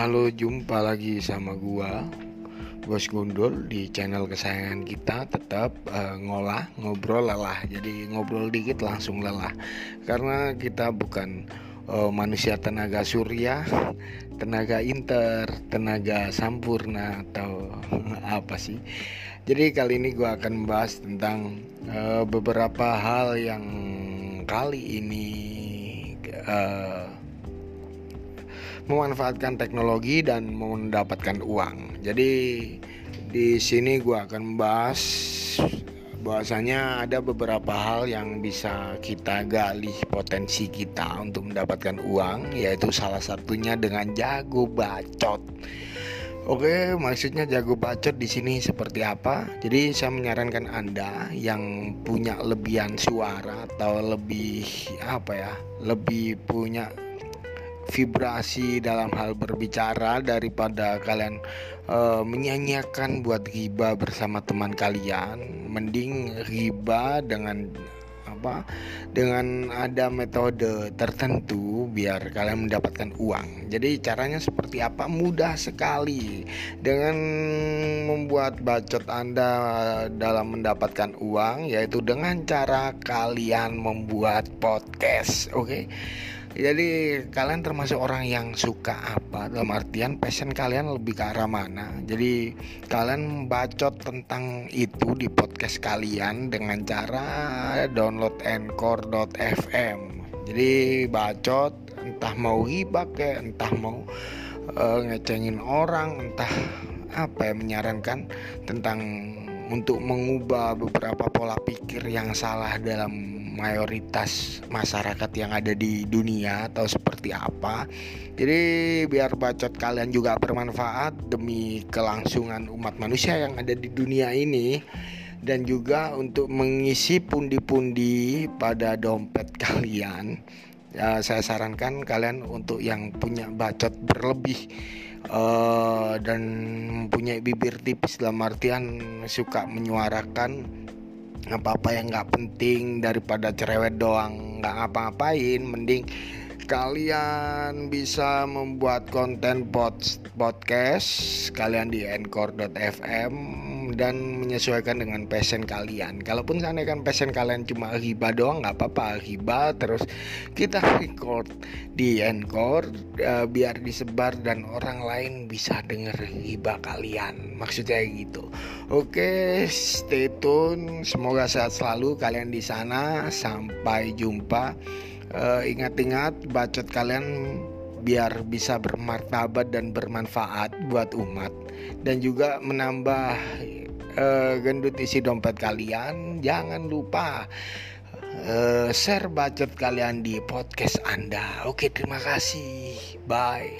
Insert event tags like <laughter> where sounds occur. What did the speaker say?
Halo, jumpa lagi sama gua Bos Gundul di channel kesayangan kita tetap uh, ngolah, ngobrol lelah. Jadi ngobrol dikit langsung lelah. Karena kita bukan uh, manusia tenaga surya, tenaga inter, tenaga sampurna atau <laughs> apa sih. Jadi kali ini gua akan membahas tentang uh, beberapa hal yang kali ini uh, memanfaatkan teknologi dan mendapatkan uang. Jadi di sini gue akan membahas bahwasanya ada beberapa hal yang bisa kita gali potensi kita untuk mendapatkan uang yaitu salah satunya dengan jago bacot. Oke, maksudnya jago bacot di sini seperti apa? Jadi saya menyarankan Anda yang punya lebihan suara atau lebih apa ya? Lebih punya vibrasi dalam hal berbicara daripada kalian uh, menyanyiakan buat riba bersama teman kalian mending riba dengan apa dengan ada metode tertentu biar kalian mendapatkan uang. Jadi caranya seperti apa? Mudah sekali dengan membuat bacot Anda dalam mendapatkan uang yaitu dengan cara kalian membuat podcast. Oke. Okay? Jadi kalian termasuk orang yang suka apa? Dalam artian passion kalian lebih ke arah mana? Jadi kalian bacot tentang itu di podcast kalian dengan cara download anchor.fm jadi bacot entah mau hibah ke entah mau uh, ngecengin orang entah apa yang menyarankan tentang untuk mengubah beberapa pola pikir yang salah dalam mayoritas masyarakat yang ada di dunia atau seperti apa. Jadi biar bacot kalian juga bermanfaat demi kelangsungan umat manusia yang ada di dunia ini dan juga untuk mengisi pundi-pundi pada dompet <laughs> kalian. Ya, saya sarankan kalian untuk yang punya bacot berlebih uh, dan mempunyai bibir tipis dalam artian suka menyuarakan apa-apa yang nggak penting daripada cerewet doang nggak ngapa-ngapain mending kalian bisa membuat konten podcast kalian di anchor.fm dan menyesuaikan dengan passion kalian. Kalaupun sana kan passion kalian cuma hibah doang nggak apa-apa hibah terus kita record di anchor uh, biar disebar dan orang lain bisa denger hibah kalian. Maksudnya gitu. Oke, stay tune. Semoga sehat selalu kalian di sana. Sampai jumpa. Uh, ingat-ingat bacot kalian biar bisa bermartabat dan bermanfaat buat umat dan juga menambah uh, gendut isi dompet kalian jangan lupa uh, share bacot kalian di podcast Anda. Oke terima kasih. Bye